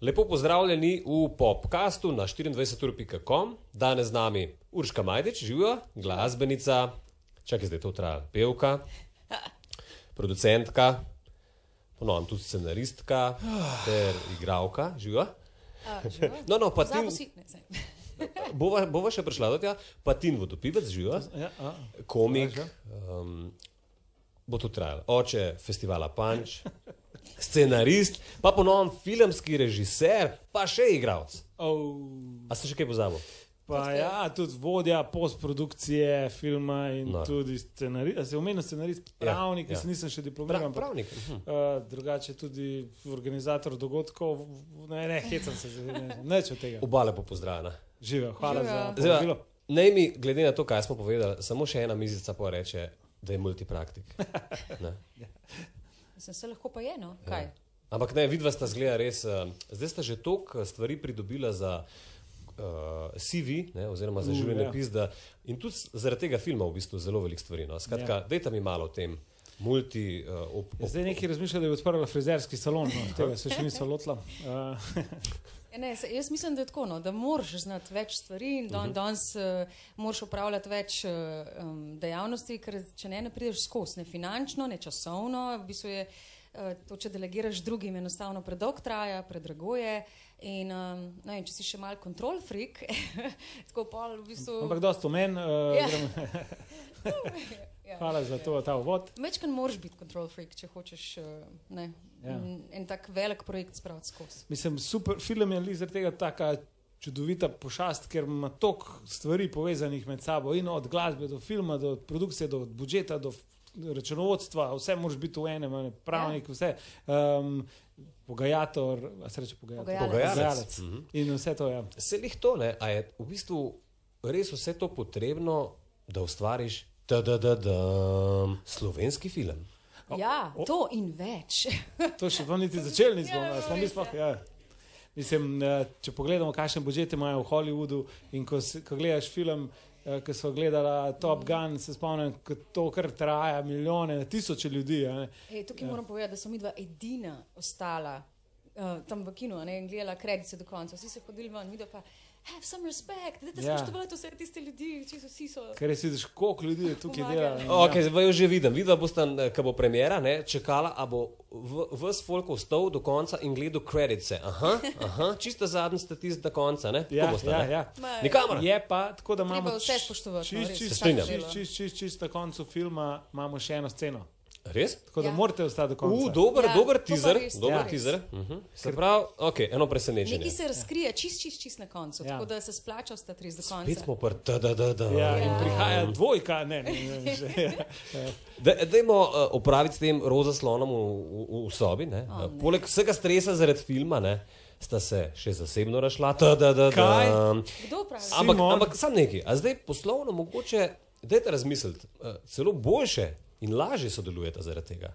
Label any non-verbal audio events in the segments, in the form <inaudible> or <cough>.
Lepo pozdravljeni v popkastu na 24.com. Danes z nami Urška Majdič, živa, glasbenica, čakaj zdaj to traja, pevka, producentka, ponovno tudi scenaristka. Ter igralka, živa. No, no, pa ti, bova, bova še prišla do tega, pa ti vodopivec, živa, Ja, a, komik, um, bo to trajalo. Oče festivala Punch, scenarist, pa ponovno filmski režiser, pa še igralec. oh, A ste še kaj pozabil? pa ja, tudi vodja postprodukcije filma in No. tudi scenarist. Se omenil scenarist, Ja, pravnik, ja. ja, ja. nisem še Pra, diplomiran. ampak, pravnik. Uh, drugače tudi organizator dogodkov, ne, ne, hecam se, ne, neč od tega. Oba lepo pozdravljena. Živijo, hvala Živjo. za povabilo. naj mi, glede na to, kaj smo povedali, samo še ena mizica pa reče, da je multipraktik. Ne. <laughs> Sem se lahko pa je, no? Kaj? Ampak ne, vidva sta zgleda res. Uh, zdaj sta že toliko stvari pridobila za uh, CV, ne, oziroma za Uh, življenjepis, da in tudi zaradi tega filma v bistvu zelo veliko stvari. No. Skratka, ja. dajte mi malo o tem. Multi, uh, op, op, Zdaj neki razmišljajo, da bi odprla frizerski salon, no, tega se še nisem lotila. Uh, Ja, <laughs> Ne, se, jaz mislim, da je tako, no, da moraš znati več stvari in dan, danes uh, moraš upravljati več uh, um, dejavnosti, ker če ne, ne prideš skozi, ne finančno, ne časovno. V bistvu je uh, to, če delegiraš drugim, enostavno predolg traja, predrago je. In, um, no, in če si še mal kontrol freak, <laughs> tako pol v bistvu. ampak dosta omen. Uh, Ja. <laughs> <laughs> ja, Hvala za to, ta uvod. Večkrat moraš biti kontrol freak, če hočeš uh, ne, Ja. en, tak velik projekt spraviti skozi. Mislim, super film je zaradi tega taka čudovita pošast, ker ima toliko stvari povezanih med sabo, in od glasbe do filma, do produkcije, do budžeta, do računovodstva, vse moraš biti v enem, ne, pravnik, vse. Um, Pogajator, a se reče pogajator? Pogajalec. Pogajalec. Pogajalec. In vse to je. Ja. Se jih to, ne? a je v bistvu res vse to potrebno, da ustvariš ta-da-da-da slovenski film. Ja, o- to in več. <laughs> To še vam niti začeli nismo, Ja, ja, smo mi sploh. Ja. Mislim, eh, če pogledamo, kakšne budžete imajo v Hollywoodu in ko, ko gledaš film, eh, ki so gledali Top Gun, se spomnim, da to kar traja milijone, tisoče ljudi. Ej, tukaj ja. moram povedati, da so mi dva edina ostala uh, tam v kinu ne, in gledala kredice do konca. Vsi so hodili ven, mi pa. Have some respect, da te Ja. spoštovati vse tiste ljudi, če so vsi so. Ker res vidiš, koliko ljudi je tukaj delalo. Okay, zdaj jo že vidim, vidva bosta, ko bo premjera, ne, čakala, a bo vse folk ostal do konca in gledal kredice. Aha, aha, čisto zadnji statist do konca, ne? Ja, bosta, ja, ne? ja. Nikamor. Je pa tako, da imamo Treba vse spoštovati, no, Čist, res, čist, Se strinjam. čist, čist, čist, čist na koncu filma imamo še eno sceno. Res? Tako da Ja. morate ostati do konca. U, dober, Ja, dober pa teaser, res, dober pa teaser. Uh -huh. Se pravi, ok, eno presenečenje. Nekaj se razkrije, čist, čist, čist na koncu, Ja. ja. tako da se splača ostati res do konca. Spet smo pr, da, da, da, da. Ja, in Ja. prihaja dvojka, ne, ne, ne, že, ja. Dajmo uh, opraviti s tem roza slonom v, v, v sobi. Ne? O, Uh, ne. Poleg vsega stresa zaradi filma, ne, sta se še zasebno rašla. Da, da, da, Kaj? da. Kdo pravi? Ampak, Simon. ampak sam nekaj. A zdaj poslovno mogoče, dajte razmisliti, uh, celo boljše in lažje sodelujete zaradi tega.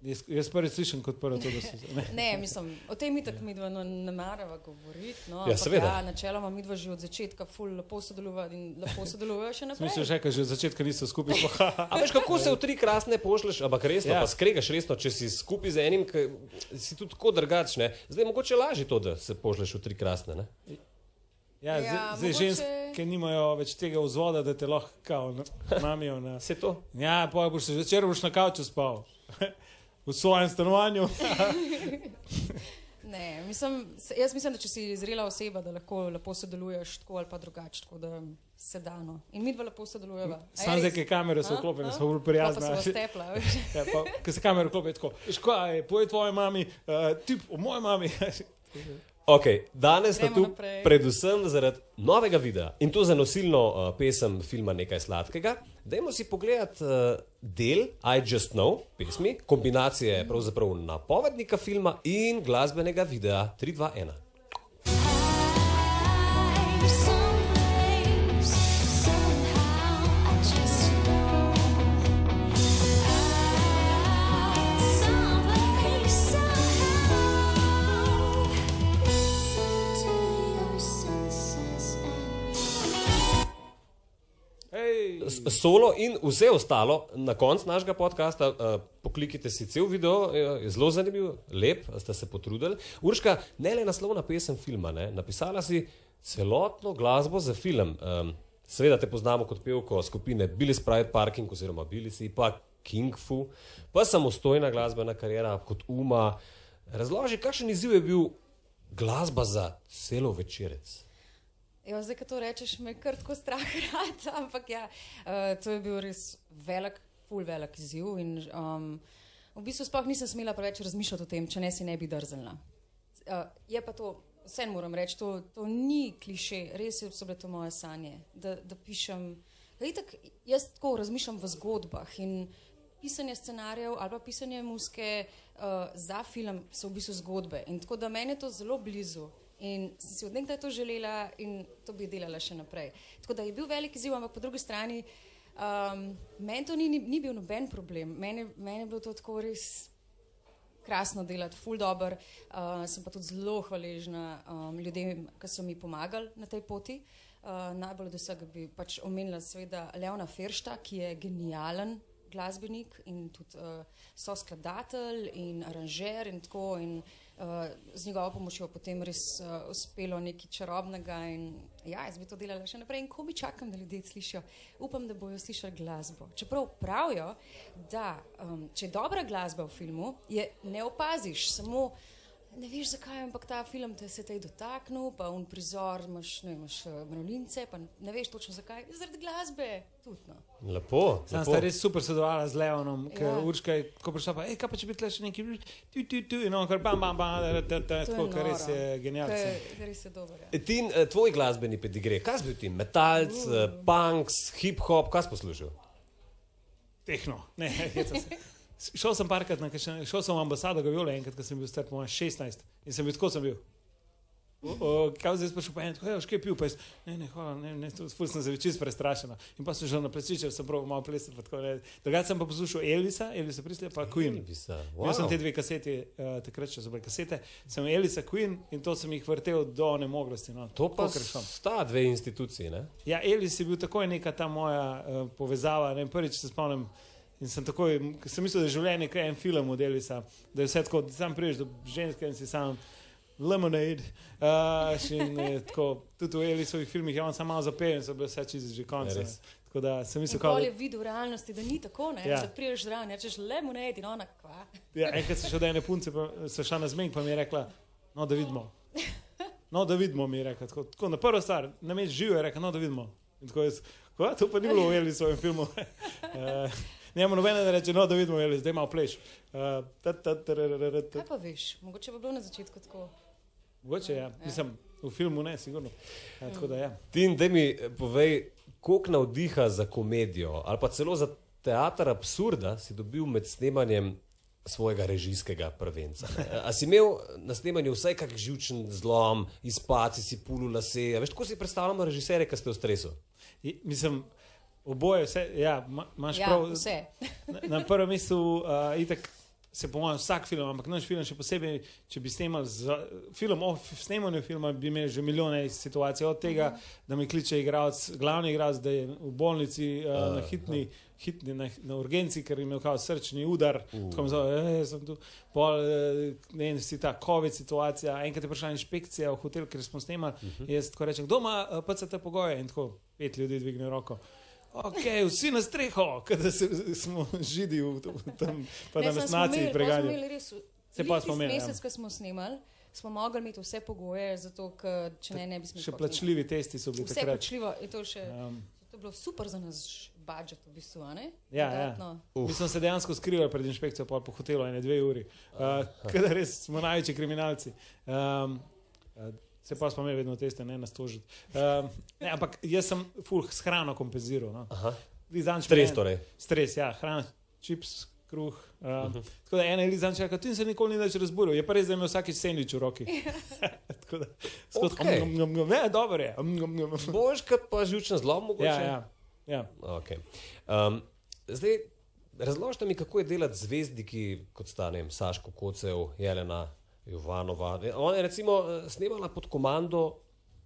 Jaz, jaz prvi slišim kot prvo to, da se. Ne. Ne, mislim, o tem mi tako midva no, ne marava govoriti. No, Ja, ampak seveda. Ja, načeloma midva že od začetka ful lepo sodeluje in lepo sodeluje še naprej. Smisel že, že od začetka niso skupaj. <laughs> A veš, kako se v tri krasne pošleš, ampak resno, ja. Pa skregaš resno, če si skupaj z enim, ki si tudi tako drugačne. Zdaj je mogoče lažje to, da se pošleš v tri krasne. Ne? Ja, Ja, zdaj, zdaj mogoče- ženske nimajo več tega vzvoda, da te lahko kao, na- mamijo. Na, Se to? ja, pa boš se zvečer boš na kavču spal. <laughs> V svojem stanovanju. Ne, mislim, jaz mislim, da če si zrela oseba, da lahko lepo sodeluješ tako ali pa drugače, tako da se da. No. In mi dva lepo sodelujeva. Sam zdaj, ki kamere so vklopljene, so bolj pa so stepla, <laughs> veš. Ja, pa, ko se kamere vklopijo tako. Kaj je, povej tvoji mami, uh, tip o moji mami. <laughs> Okay, danes Gremo tu naprej. predvsem zaradi novega videa in to za nosilno uh, pesem filma Nekaj sladkega. Dajmo si pogledati uh, del I Just Know pesmi, kombinacije pravzaprav napovednika filma in glasbenega videa 3, 2, 1. solo in vse ostalo na koncu našega podcasta. Uh, poklikite si cel video, je, je zelo zanimiv, lep, ste se potrudili. Urška, ne le naslovna pesem filma, ne, napisala si celotno glasbo za film. Um, seveda te poznamo kot pevko skupine Billy Sprite Parking oziroma Billy si pa King Fu, pa samostojna glasbena karijera kot Uma. Razloži, kakšen izziv je bil glasba za celo večerec. Ja, zdaj, ko to rečeš, me kar tako strah <laughs> rad, ampak ja, uh, to je bil res velik, ful velik izziv in um, v bistvu sploh nisem smela preveč razmišljati o tem, če ne si ne bi drznila. Uh, je pa to, vse moram reči, to, to ni kliše, res so bile to moje sanje, da, da pišem. Itak, jaz tako razmišljam v zgodbah in pisanje scenarijev ali pa pisanje muske uh, za film so v bistvu zgodbe. In tako da meni je to zelo blizu. In sem si od nekdaj to želela in to bi delala še naprej. Tako da je bil velik izziv, ampak po drugi strani um, meni to ni, ni, ni bil noben problem. Meni, meni je bilo to tako res krasno delati, ful dobr. Uh, sem pa tudi zelo hvaležna um, ljudem, ki so mi pomagali na tej poti. Uh, najbolj od vsega bi pač omenila seveda Leona Feršta, ki je genijalen glasbenik in tudi uh, soskladatelj in aranžer in tako. In, uh, z njegovo pomočjo potem res uh, uspelo nekaj čarobnega. In, ja, jaz bi to delala še naprej in ko mi čakam, da ljudje slišijo. Upam, da bojo slišali glasbo. Čeprav pravijo, da um, če je dobra glasba v filmu, je ne opaziš, samo ne veš zakaj, ampak ta film te se te je dotaknil, pa un prizor, imaš, ne, imaš uh, mravljince, pa ne veš točno zakaj, zaradi glasbe. Tudi, no. Lepo. Sam sta res super sodelovala z Leonom, ker Ja. Urška je ko prišla, pa, ej, kaj pa če bi tle še neki, tu, tu, tu, in on kar bam, bam, bam, da, da, da, To je tako, kar res je genialno. Ker- Res je dober. Ja. Tin, eh, tvoj glasbeni pedigre, kaj si bil ti? Metalc, uh. punks, hip-hop, kaj si poslušal? Tehno, ne, <laughs> hecam se. Šel sem parkrat na kakšen, šel sem v ambasado Gaviole enkrat, ko sem bil star po mojem 16 in sem bil tako sem bil. O, o, kaj zdaj sprašujem, pa je tako, "Evo, škaj pil, pa jaz, ne, ne, hvala, ne, ne, ful sem se čist prestrašena. In pa sem šel na plesiče, sem prav malo plesal, pa tako ne. Drugače sem pa poslušal Elvisa, Elvisa Prislja, pa Queen. Elvisa, Wow. Imel sem te dve kaseti, uh, takrat še so bile kasete, sem Elisa Queen in to sem jih vrtel do nemoglosti. No. To pa šel. sta dve instituciji. Ne? Ja, Elis je bil takoj neka ta moja uh, povezava. Ne, prvič se spomnim in sem takoj, k- sem mislil, da je življenje kot en film od Elisa, da je vse tako, da sam priješ do ženske in si sam. Lemonade, uh, in je tako, tudi v Elisovih filmih je on samo malo zapel in so bile vse čisto že konce. Ja. Tako da sem mislil, pol kao, je videl v realnosti, da ni tako, ne? Ja. da priješ zraven, rečeš lemonade in ona kva. Ja, enkrat sem šel do ene punce, pa sem šla na zmenk, pa mi je rekla, no da vidimo. No, da vidimo, mi je rekla. Tako, tako na prvo stvar, na mestu živo je rekla, no da vidimo. In tako jaz, ko, "A, to pa ni bilo v Eli svojem filmu. uh, <laughs> Njemu nobene da reče, no da vidimo, Eli, zdaj malo pleš. Uh. Kaj pa veš, mogoče bi bilo na začetku tako. Mogoče ja, mislim, v filmu ne, sigurno. Ja, tako da ja. Tin, da mi eh, povej, koliko navdiha za komedijo ali pa celo za teater absurda si dobil med snemanjem svojega režijskega prvenca. ne? A si imel na snemanju vsaj kak živčen zlom, izpaci si pulu lase, a veš, tako si predstavljamo režiserje, ki ste v stresu. I, mislim, oboje, vse, ja, ma- imaš Ja, prav. vse. Na, na prvem mestu uh, itak se po mojem vsak film, ampak naš film še posebej, če bi snemali za, film o snemanju filma, bi imeli že milijone situacij od tega, da mi kliče igralec, glavni igralec, da je v bolnici uh, A, na hitni. Hitni, na, na urgenci, ker je imel kao srčni udar, uh. tako mi zove, "Ej, sem tu, pol, eh, ne vem, si ta COVID situacija, enkrat je prišla inšpekcija v hotel, ker smo snemali, uh -huh. jaz tako rečem, kdo ima eh, PCT pogoje in tako pet ljudi dvigne roko. Ok, vsi na streho, <laughs> kada se, smo židi v, v tam, pa da Ne, samo nas smo naciji imeli- pol smo preganjajo. imeli res v- Se pa smo imeli, ja. Mesec, ko smo snemali, smo mogli imeti vse pogoje, zato ker če ne, ne bi smeli. Še plačljivi testi so bili. Vse plačljivo je to še. Um, To je bilo super za nas budžet, v bistvu? Ja, ja. Mi smo se dejansko skrivali pred inšpekcijo, pa po hotelu, ene dve uri, uh, <laughs> kadar res smo največji kriminalci. Um, se pa smo imeli vedno teste, ne nas tožiti. Um, ne, ampak jaz sem full s hrano kompenziral. No. Lizanč Stres torej. Stres, ja, hrana, čips, kruh. Um, uh -huh. Tako da ena Elizanč reče, ti se nikoli ni več razburil, je pa res, da ima vsakič sendvič v roki. <laughs> tako da, Okej. okay. um, um, um, ne, dobro je. Um, um, um. Boš kot pa živčen zlom mogoče? Ja, ja, ja. Okay. Um, zdaj, razložite mi, kako je delati z zvezdniki, kot sta ne vem, Saško Kocev, Jelena Jovanova. Ona je recimo eh, snemala pod komando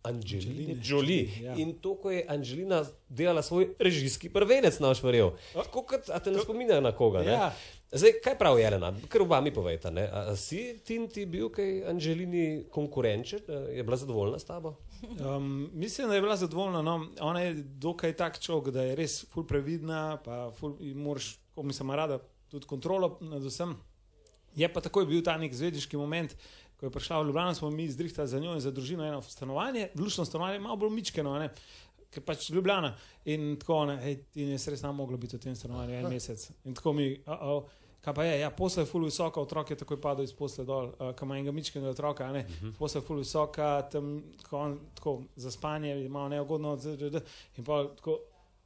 Angeline Jolie. Ja. In to, ko je Angelina delala svoj režijski prvenec, naš verjel. Tako kot, a te ne spominja na koga? Ne? Ja. Zdaj, kaj pravi Jelena? Ker oba mi povejte. ne? A, a si tin ti bil kaj Angelini konkurenčen? Je bila zadovoljna s tabo? Um, mislim, da je bila zadovoljna. No. Ona je dokaj tak človek, da je res ful previdna, pa ful, moraš, ko mislim, ima rada tudi kontrolo nad vsem. Je pa takoj bil ta nek zvezdniški moment, ko je prišla v Ljubljano, smo mi zdrihtali za njo in za družino eno stanovanje, lušno stanovanje, malo bolj mičkeno, ne? ker pač Ljubljana. In tako, ne, hej, ti ne res nam moglo biti v tem stanovanju en mesec. In tako mi, uh -oh, kaj pa je, ja, posla je ful visoka, otrok je takoj padel iz posle dol, uh, kam enega mičkenega otroka, a ne, uh -huh. posla je ful visoka, tam tako, tako za spanje je malo neugodno, in pa tako,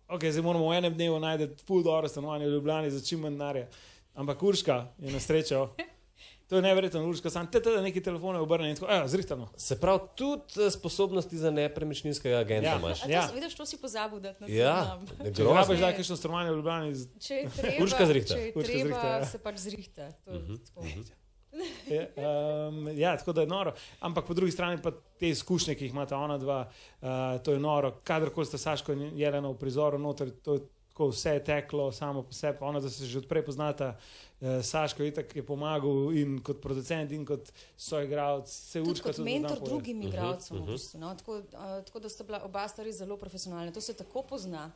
ok, zdaj moramo v enem dnevu najti ful dobro stanovanje v Ljubljani za čim manj denarja. Ampak Urška je na srečo. To je neverjetno, Urška, sam te te neki telefone obrne in tako, evo, zrihtano. Se pravi, tudi eh, sposobnosti za nepremičninskega agenta Ja. imaš. To, Ja. ja. Vidiš, to si pozabil, da na Ja, ne Če grozno. rabiš da kakšno stanovanje v Ljubljani, z- Če je treba, Urška zrihta. če je Urška treba zrihta, ja. se pač zrihta. To, uh -huh. tako. je, um, ja, tako da je noro. Ampak po drugi strani pa te izkušnje, ki jih imata ona dva, uh, to je noro. Kadarkoli sta Saško in Jelena v prizoru noter, to je tako vse je teklo samo po sebi. Ona, da se že odprej poznata, uh, Saško je itak je pomagal in kot producent in kot soigralec, se učka kot mentor drugim igralcem. Uh -huh. v bistvu, no? tako, uh, tako da sta bila oba sta res zelo profesionalna. To se tako pozna.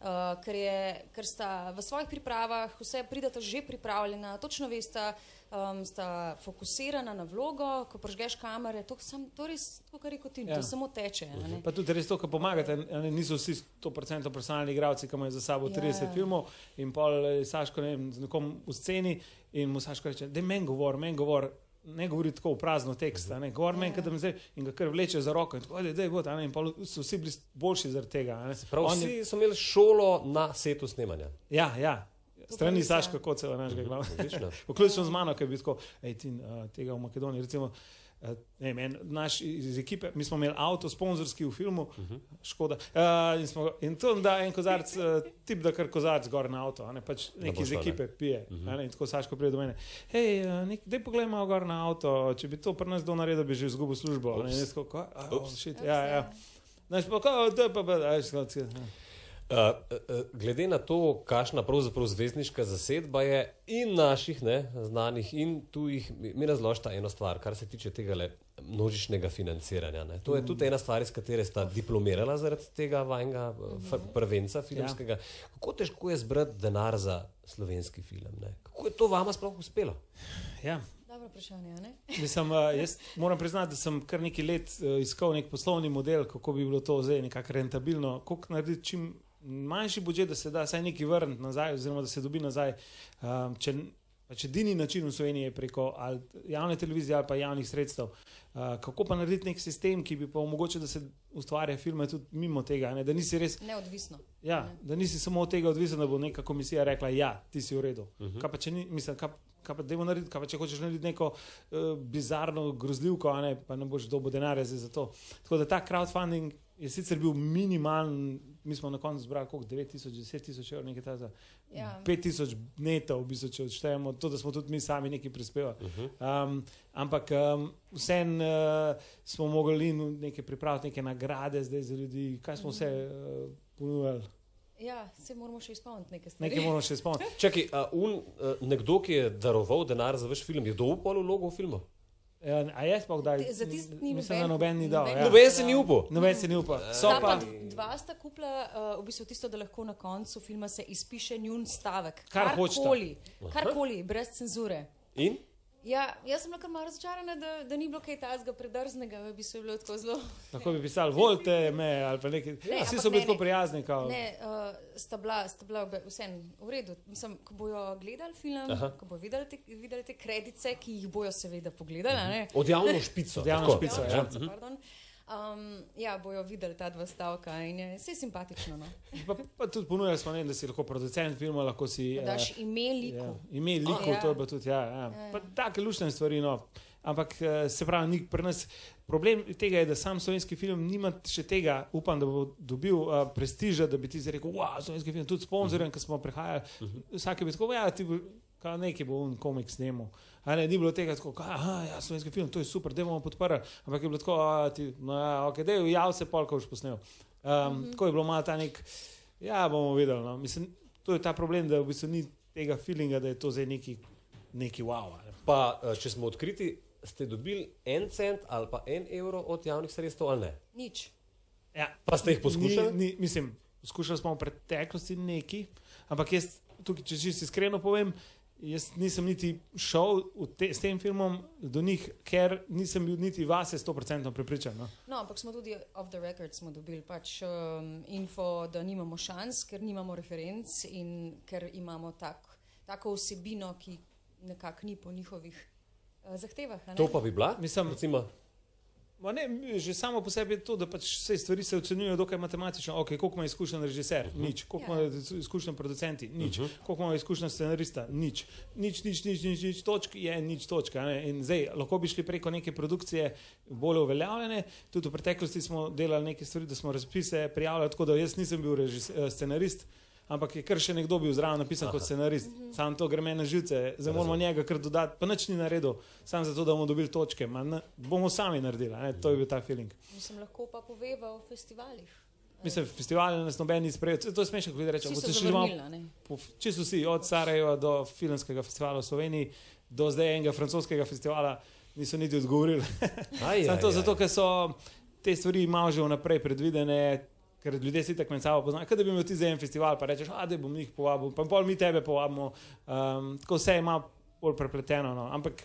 Uh, ker, je, ker sta v svojih pripravah, vse pridete že pripravljena, točno veste, um, sta fokusirana na vlogo, ko prežgeš kamere, to, sam, to res, to kar je kot ti, Ja. to samo teče. a ne. Pa tudi res to, kar pomagate. a ne, Niso vsi 100% profesionalni igralci, ki imajo za sabo 30 Ja. filmov in pol eh, Saško ne vem, z nekom v sceni in mu Saško reče, da meni govor, meni govor. Ne govori tako v prazno tekst, a ne govori Ja. meni, da me zdaj in ga kar vleče za roko. In tako, da je bo, in pol so vsi bili boljši zaradi tega. a ne. Prav, On vsi je- so imeli šolo na setu snemanja. Ja, ja. Strani ja. Saška Kocela, našega glavnega. Vključno <laughs> z mano, ki je bil tako, ej, ti, uh, tega v Makedoniji, recimo, uh, ne vem, en naš iz ekipe, mi smo imeli avto, sponzorski v filmu, uh -huh. Škoda. Uh, in, smo, in to da en kozarc, uh, tip da kar kozarc gor na avto, a ne pač neki iz ne. ekipe pije. Uh -huh. ne, in tako Saško pride do mene, hej, uh, daj poglej malo gor na avto, če bi to pri nas do naredil, bi že izgubil službo. a Ne, Ups. in jaz tako, "Kaj? A, oh, Ups. shit, ja, ja. Znaš, pa kao, da pa, pa, a, veš, tako, ja. Uh, uh, glede na to, kakšna pravzaprav zvezdniška zasedba je in naših ne, znanih in tujih, mi, mi razložita eno stvar, kar se tiče tega množičnega financiranja. Ne. To je tudi ena stvar, iz katere sta diplomirala zaradi tega vajnega uh, prvenca filmskega. Ja. Kako težko je zbrati denar za slovenski film? Ne? Kako je to vama sploh uspelo? ja. Dobro vprašanje, a ne? <laughs> Mislim, jaz moram priznati, da sem kar nekaj let iskal nek poslovni model, kako bi bilo to zdaj nekako rentabilno, kako narediti čim manjši budžet, da se da vsaj nekaj vrniti nazaj, oziroma da se dobi nazaj. Um, če, pač edini način v Sloveniji je preko ali javne televizije ali pa javnih sredstev. Uh, kako pa narediti nek sistem, ki bi pa omogočil, da se ustvarja filme tudi mimo tega, ne? da nisi res Neodvisno. Ja, da nisi samo od tega odvisen, da bo neka komisija rekla, da ja, ti si v redu. Uh Mhm. -huh. Kaj pa če, ni, mislim, kaj, kaj pa, dajmo narediti, kaj pa če hočeš narediti neko uh, bizarno grozljivko, ne, pa ne boš dobil denarja za to. Tako da ta crowdfunding je sicer bil minimalen, mi smo na koncu zbrali koliko, 9000, 10000 evrov, nekaj takega. Ja. 5000 netov, v bistvu, če odštejemo to, da smo tudi mi sami nekaj prispevali. Uh -huh. Um, ampak um, vseeno uh, smo mogli in nekaj pripraviti, neke nagrade zdaj za ljudi, kaj smo vse uh, ponujali. Ja, se moramo še izpolniti nekaj stvari. Nekaj moramo še spomniti. Čakaj, a un, uh, nekdo, ki je daroval denar za vaš film, je dobil pol vlogo v filmu? Ja, A je sploh kdaj? Za tisti ni Mislim, da noben- ni dal. noben Ja. Noben se ni upal. Noben se ni upal. So pa pa, dva sta kupila uh, v bistvu tisto, da lahko na koncu filma se izpiše njun stavek. Kar hočeta. Karkoli, karkoli, brez cenzure. In? Ja, jaz sem kar malo razočarana, da, da ni bilo kaj tajnega predrznega, v bistvu je bilo tako zelo. lahko bi pisali, volite me ali pa nekaj. Ne, Vsi so bili tako prijazni. Kao. Ne, uh, sta bila, sta bila vseeno v redu. Mislim, ko bojo gledali film, Aha. ko bojo videli te, videli te kredice, ki jih bojo seveda pogledali. a ne. Od javno špico. Od javno tako. špico, Ja, ja. špico, pardon. Um, ja, bojo videli ta dva stavka in je vse simpatično. No. Pa, pa tudi ponujali smo, ne, da si lahko producent filma, lahko si. Da eh, daš ime liku. Ja, ime liku, Ja. to je pa tudi. Ja, ja. Ja. Pa take lušne stvari. No. Ampak eh, se pravi, ni pri nas. Problem tega je, da sam slovenski film nima še tega, upam, da bo dobil uh, prestiža, da bi ti rekel, wow, slovenski film, tudi sponzorjem, ki smo prihajali. Vsak je bil tako, ja, ti bo, Ka neki bo un komik snemal. A ne, ni bilo tega tako, da ja, slovenski film, to je super, da bomo podprli. Ampak je bilo tako, a, ti, no, ja, ok, da je jav se polk už posnel. Um, mm -hmm. Tako je bilo malo ta nek, ja, bomo videli. No. Mislim, to je ta problem, da v bistvu ni tega feelinga, da je to zdaj neki, neki wow. Ne. Pa, eh, če smo odkriti, ste dobili en cent ali pa en evro od javnih sredstev ali ne? Nič. Ja, Pa ste jih poskušali? Ni, ni, mislim, poskušali smo v preteklosti neki, ampak jaz, tukaj, če čisto iskreno povem, jaz nisem niti šel te, s tem filmom do njih, ker nisem bil niti vase 100% prepričan. No. No, ampak smo tudi off the record smo dobili pač um, info, da nimamo šans, ker nimamo referenc in ker imamo tak, tako vsebino, ki nekako ni po njihovih uh, zahtevah. a ne? To pa bi bila? Mislim- Recimo, Ma Ne, že samo po sebi je to, da pač vse stvari se ocenjujejo dokaj matematično. Okay, koliko ima izkušen režiser? Uh -huh. Nič. Koliko Ja. ima izkušen producenti? Nič. Uh -huh. Koliko ima izkušen scenarista? Nič. Nič, nič, nič, nič, nič točk je nič točka. Ne? In zdaj lahko bi šli preko neke produkcije bolj uveljavljene. Tudi v preteklosti smo delali neke stvari, da smo razpise prijavljali, tako da jaz nisem bil režis, scenarist. Ampak je kar še nekdo bil zraven napisan kot scenarist. Sam to gre meni na živce, zdaj moramo njega kar dodati, pa nič ni naredil, samo zato, da bomo dobili točke. Ma, ne, bomo sami naredili, ne? to je bil ta feeling. Mislim, lahko pa poveva o festivalih. Mislim, festival nas noben ni sprejel, to je smešno, ko rečemo. Vsi boste so šli malo zavrnili, a ne? po- Čisto vsi, od Sarajeva do filmskega festivala v Sloveniji, do zdaj enega francoskega festivala, niso niti odgovorili. aj, <laughs> Samo aj, to aj. zato, ker so te stvari malo že vnaprej predvidene, ker ljudje si tako med sabo poznajo. Kaj da bi imel ti za en festival, pa rečeš, a da bom njih povabil, pa pol mi tebe povabimo. Um, tako vse ima bolj prepleteno, no. ampak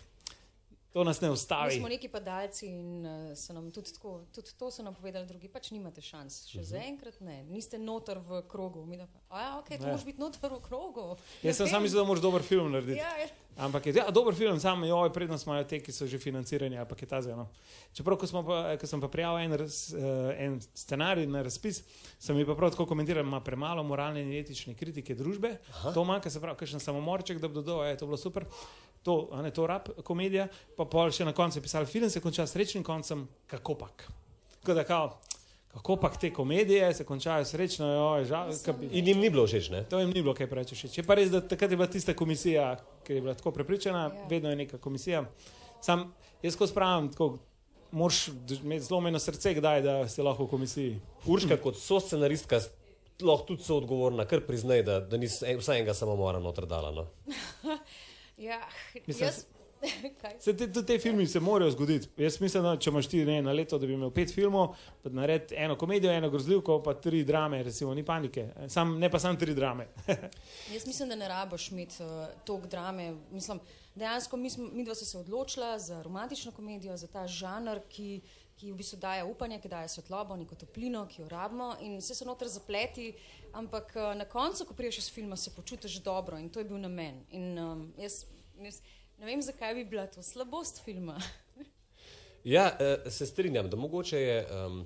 to nas ne Mi ustavi. smo neki padalci in uh, so nam tudi, tako, tudi to so nam povedali drugi, pač nimate šans. Še uh -huh. zaenkrat ne, niste noter v krogu. Mi da pa, a ja, ok, to Ne. moraš biti noter v krogu. Jaz sem sam mislil, da moraš dober film narediti. Ja, ja. Ampak je ja, dober film, samo jo, prednost imajo te, ki so že financirani, ampak je ta zelo. Čeprav, ko, smo pa, ko sem pa prijavil en, raz, uh, en scenarij na razpis, sem mi pa prav tako komentiral, ima premalo moralne in etične kritike družbe. Aha. To manjka, se pravi, kakšen samomorček, da bi dodal, je to bilo super. To, a ne to rap komedija, pa pol še na koncu je pisal, film se konča s srečnim koncem, kako pak. Tako da kao, kako pak te komedije se končajo srečno, jo, žal, bi, In jim ni bilo všeč, ne? To jim ni bilo kaj preveč všeč. Je pa res, da takrat je bila tista komisija, ki je bila tako prepričana, Ja. vedno je neka komisija. Sam jaz ko spravim, tako moraš imeti zlomljeno srce, kdaj da si lahko v komisiji. Urška kot so scenaristka lahko tudi so odgovorna, kar priznaj, da, da nisi en- vsaj enega samomora noter dala. No. <laughs> ja Mislim, jaz. <laughs> Se te, tudi te filmi se morajo zgoditi. Jaz mislim, da če imaš ti ne, na leto, da bi imel pet filmov, pa naredi eno komedijo, eno grozljivko, pa tri drame, recimo, ni panike. Sam, ne pa samo tri drame. <laughs> Jaz mislim, da ne rabiš imeti uh, toliko drame. Mislim, dejansko mi, smo, mi dva se odločila za romantično komedijo, za ta žanr, ki, ki v bistvu daje upanje, ki daje svetlobo, neko toplino, ki jo rabimo. In vse so noter zapleti, ampak uh, na koncu, ko priješ iz filma, se počutiš dobro in to je bil namen. In um, jaz, jaz ne vem, zakaj bi bila to slabost filma. <laughs> Ja, eh, se strinjam, da mogoče je um,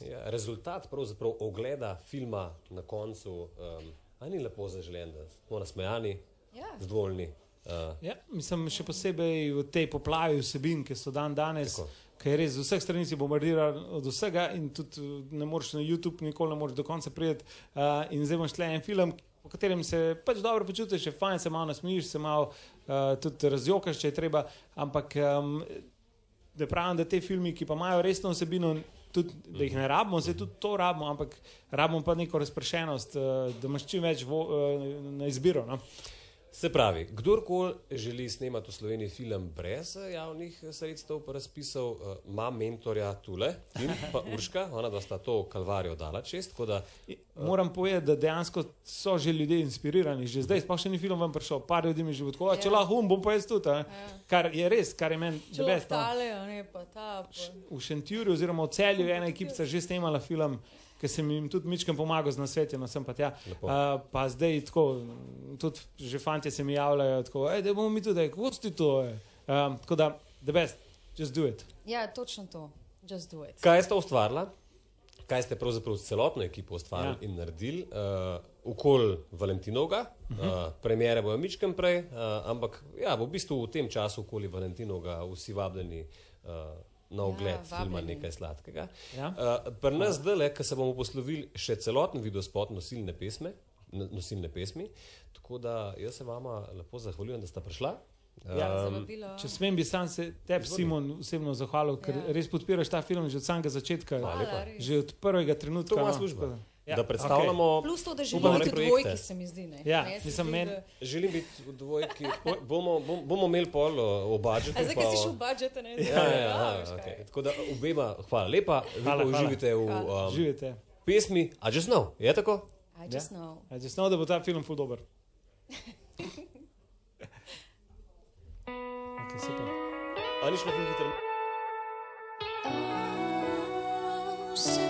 ja, rezultat pravzaprav ogleda filma na koncu, um, a ni lepo zaželen, da smo nasmejani, Ja. zadovoljni. Uh, Ja, mislim, še posebej v tej poplavi vsebin, ki so dan danes, Tako. Je res z vseh strani si bombardiran od vsega in tudi uh, ne moreš na YouTube, nikoli ne moreš do konca priti. Uh, in zdaj imaš tle en film, v katerem se pač dobro počutiš, je fajn, se malo nasmijiš, se malo uh, tudi razjokaš, če je treba. Ampak um, da pravim, da te filmi, ki pa imajo resno vsebino. Tudi, da jih ne rabimo, se tudi to rabimo, ampak rabimo pa neko razpršenost, uh, da imaš čim več vo, uh, na izbiro. No? Se pravi, kdorkoli želi snemati v Sloveniji film brez eh, javnih eh, sredstev, pa razpisov, eh, ima mentorja Tule in pa Urška, ona da sta to kalvarijo dala čest. tako Da, Moram povedati, da dejansko so že ljudje inspirirani. Že zdaj, pa še ni film vam prišel, par ljudi mi že "A, če Ja. lahko um, bom pa jaz tudi. a." Kar je res, kar je meni ta. Pa. V Šentjurju oziroma v celju je ena ekipa že snemala film, ki sem jim tudi mičkam pomagal z nasvetjem, no sem pa tja. Lepo. Uh, pa zdaj tako, tudi že fanti se mi javljajo, tako, "Ej, da bomo mi tudi, kako ti to je. Um, tako da, the best, just do it. Ja, točno to. Just do it. kaj ste ustvarila, kaj ste pravzaprav s celotno ekipo ustvarili ja. In naredili, uh, okoli Valentinovega, uh -huh. uh, premjere bojo mičkem prej, uh, ampak ja, v bistvu v tem času okoli Valentinovega vsi vabljeni. Uh, Na ogled ja, filma vabljeni. Nekaj sladkega. Ja. Uh, Pri nas, zdaj, ki se bomo poslovili, še celoten videospot nosilne pesme, nosilne pesmi. Tako da jaz se vama lepo zahvaljujem, da ste prišla. Ja, Um. Če smem, bi sam se tebi. Simon, osebno zahvalil, ker Ja. ja. res podpiraš ta film že od samega začetka. Hvala res. Že od prvega trenutka. To je moja no, služba. da- Ja, da predstavljamo. Plus to, da želimo biti projekte. dvojki, se mi zdi. Ne? Ja, Ne, mislim, meni- da- Želim biti v dvojki. <laughs> Bomo, bom, bomo imeli pol o, budžetu. Zdaj, pa ki si šel v budžet, ne? Ja, ja, ja, A, veš ja, kaj. okay. Tako da obema hvala lepa, vi Hvala, pa hvala. uživite v um, Živite. pesmi I Just Know. Je tako? I just know. Ja, že snov, da bo ta film ful dober. <laughs> Okay, super. A ni šlo ful hitro? Oh,